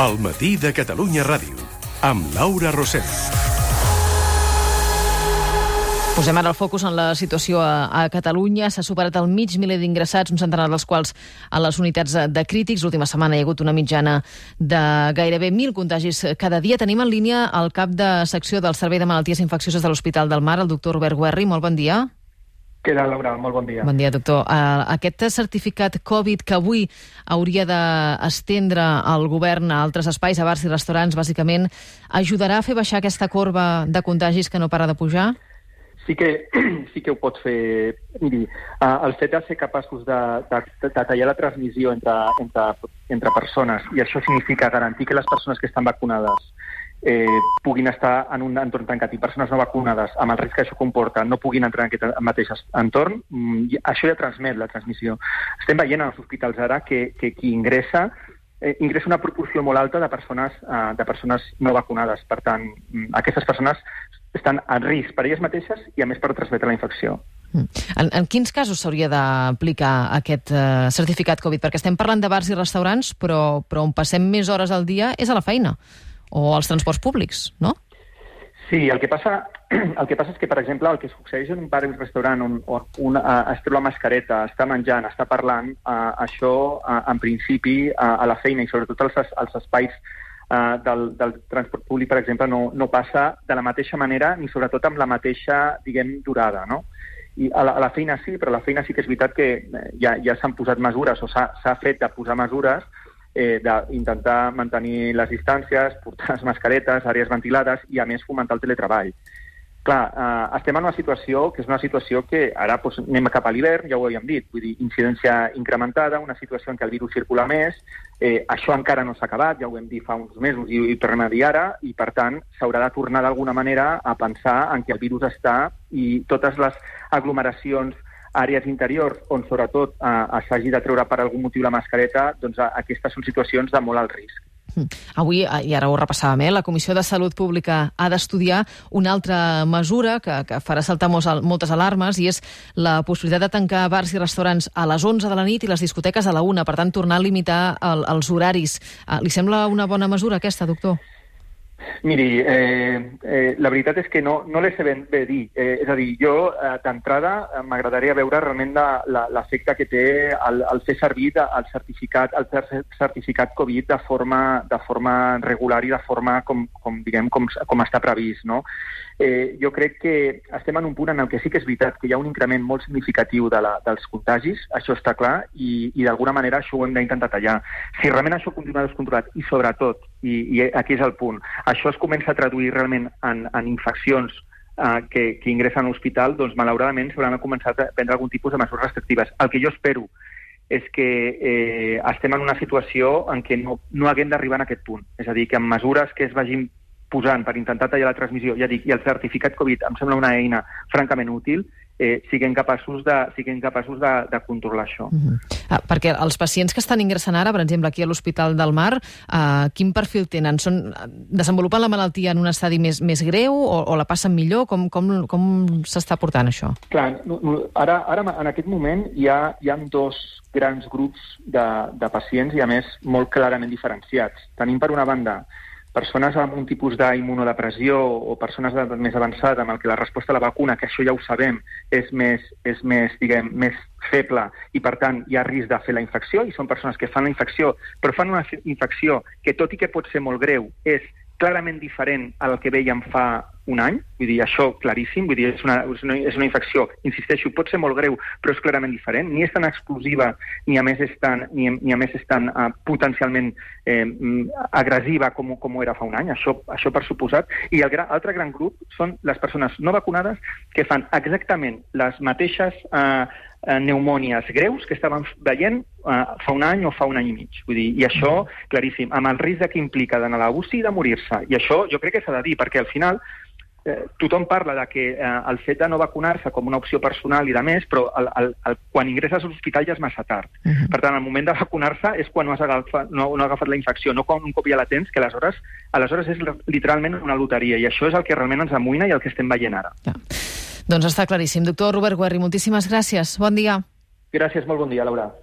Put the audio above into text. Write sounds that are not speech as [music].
El matí de Catalunya Ràdio, amb Laura Rosell. Posem ara el focus en la situació a, a Catalunya. S'ha superat el mig miler d'ingressats, un centenar dels quals a les unitats de crítics. L'última setmana hi ha hagut una mitjana de gairebé 1.000 contagis cada dia. Tenim en línia el cap de secció del Servei de Malalties Infeccioses de l'Hospital del Mar, el doctor Robert Guerri. Molt bon dia. Què tal, Laura? Molt bon dia. Bon dia, doctor. Uh, aquest certificat Covid que avui hauria d'estendre el govern a altres espais, a bars i restaurants, bàsicament, ajudarà a fer baixar aquesta corba de contagis que no para de pujar? sí que, [clears throat] sí que ho pot fer. Miri, uh, el fet de ser capaços de, de, de tallar la transmissió entre, entre, entre persones, i això significa garantir que les persones que estan vacunades eh, puguin estar en un entorn tancat i persones no vacunades, amb el risc que això comporta, no puguin entrar en aquest mateix entorn, mm, això ja transmet la transmissió. Estem veient als hospitals ara que, que qui ingressa eh, ingressa una proporció molt alta de persones, eh, de persones no vacunades. Per tant, mm, aquestes persones estan en risc per elles mateixes i, a més, per transmetre la infecció. Mm. En, en quins casos s'hauria d'aplicar aquest uh, certificat Covid? Perquè estem parlant de bars i restaurants, però, però on passem més hores al dia és a la feina o als transports públics, no? Sí, el que passa, [clears throat] el que passa és que, per exemple, el que succeeix en un bar o un restaurant on, on un uh, es treu la mascareta, està menjant, està parlant, uh, això, uh, en principi, uh, a la feina i sobretot als, als espais uh, del, del transport públic, per exemple, no, no passa de la mateixa manera ni sobretot amb la mateixa, diguem, durada, no? I a la, a la feina sí, però a la feina sí que és veritat que eh, ja, ja s'han posat mesures o s'ha fet de posar mesures eh, d'intentar mantenir les distàncies, portar les mascaretes, àrees ventilades i, a més, fomentar el teletreball. Clar, eh, estem en una situació que és una situació que ara doncs, anem cap a l'hivern, ja ho havíem dit, vull dir, incidència incrementada, una situació en què el virus circula més, eh, això encara no s'ha acabat, ja ho hem dit fa uns mesos i, i tornem a dir ara, i per tant s'haurà de tornar d'alguna manera a pensar en què el virus està i totes les aglomeracions àrees interiors on sobretot eh, s'hagi de treure per algun motiu la mascareta, doncs aquestes són situacions de molt alt risc. Hm. Avui, eh, i ara ho repassàvem, eh, la Comissió de Salut Pública ha d'estudiar una altra mesura que, que farà saltar moltes alarmes i és la possibilitat de tancar bars i restaurants a les 11 de la nit i les discoteques a la 1, per tant, tornar a limitar el, els horaris. Eh, li sembla una bona mesura aquesta, doctor? Miri, eh, eh, la veritat és que no, no l'he sabent bé dir. Eh, és a dir, jo, eh, d'entrada, eh, m'agradaria veure realment l'efecte que té el, el fer servir el certificat, el certificat Covid de forma, de forma regular i de forma com, com, diguem, com, com està previst. No? Eh, jo crec que estem en un punt en el que sí que és veritat que hi ha un increment molt significatiu de la, dels contagis, això està clar, i, i d'alguna manera això ho hem d'intentar tallar. Si realment això continua descontrolat i, sobretot, i, i aquí és el punt, això es comença a traduir realment en, en infeccions eh, que, que ingressen a l'hospital, doncs malauradament s'hauran començat a prendre algun tipus de mesures restrictives. El que jo espero és que eh, estem en una situació en què no, no haguem d'arribar a aquest punt. És a dir, que amb mesures que es vagin posant per intentar tallar la transmissió, ja dic, i el certificat Covid em sembla una eina francament útil, eh, siguem capaços de, siguem capaços de, de controlar això. Uh -huh. ah, perquè els pacients que estan ingressant ara, per exemple, aquí a l'Hospital del Mar, eh, quin perfil tenen? Són, desenvolupen la malaltia en un estadi més, més greu o, o la passen millor? Com, com, com s'està portant això? Clar, no, no, ara, ara en aquest moment hi ha, hi ha dos grans grups de, de pacients i, a més, molt clarament diferenciats. Tenim, per una banda, persones amb un tipus d'immunodepressió o persones d'edat més avançada amb el que la resposta a la vacuna, que això ja ho sabem, és més, és més, diguem, més feble i, per tant, hi ha risc de fer la infecció i són persones que fan la infecció, però fan una infecció que, tot i que pot ser molt greu, és clarament diferent al que veiem fa un any, vull dir, això claríssim, vull dir, és una, és una, és una infecció, insisteixo, pot ser molt greu, però és clarament diferent, ni és tan explosiva, ni a més és tan, ni, ni a més és tan uh, potencialment eh, agressiva com, com ho era fa un any, això, això per suposat. I el gra, altre gran grup són les persones no vacunades que fan exactament les mateixes uh, eh, pneumònies greus que estàvem veient eh, fa un any o fa un any i mig. Vull dir, I això, claríssim, amb el risc que implica d'anar a la UCI i de morir-se. I això jo crec que s'ha de dir, perquè al final eh, tothom parla de que eh, el fet de no vacunar-se com una opció personal i de més, però el, el, el, quan ingresses a l'hospital ja és massa tard. Uh -huh. Per tant, el moment de vacunar-se és quan no has, agafat, no, no has agafat la infecció, no quan un cop ja la tens, que aleshores, aleshores és literalment una loteria, i això és el que realment ens amoïna i el que estem veient ara. Ja. Doncs està claríssim. Doctor Robert Guerri, moltíssimes gràcies. Bon dia. Gràcies, molt bon dia, Laura.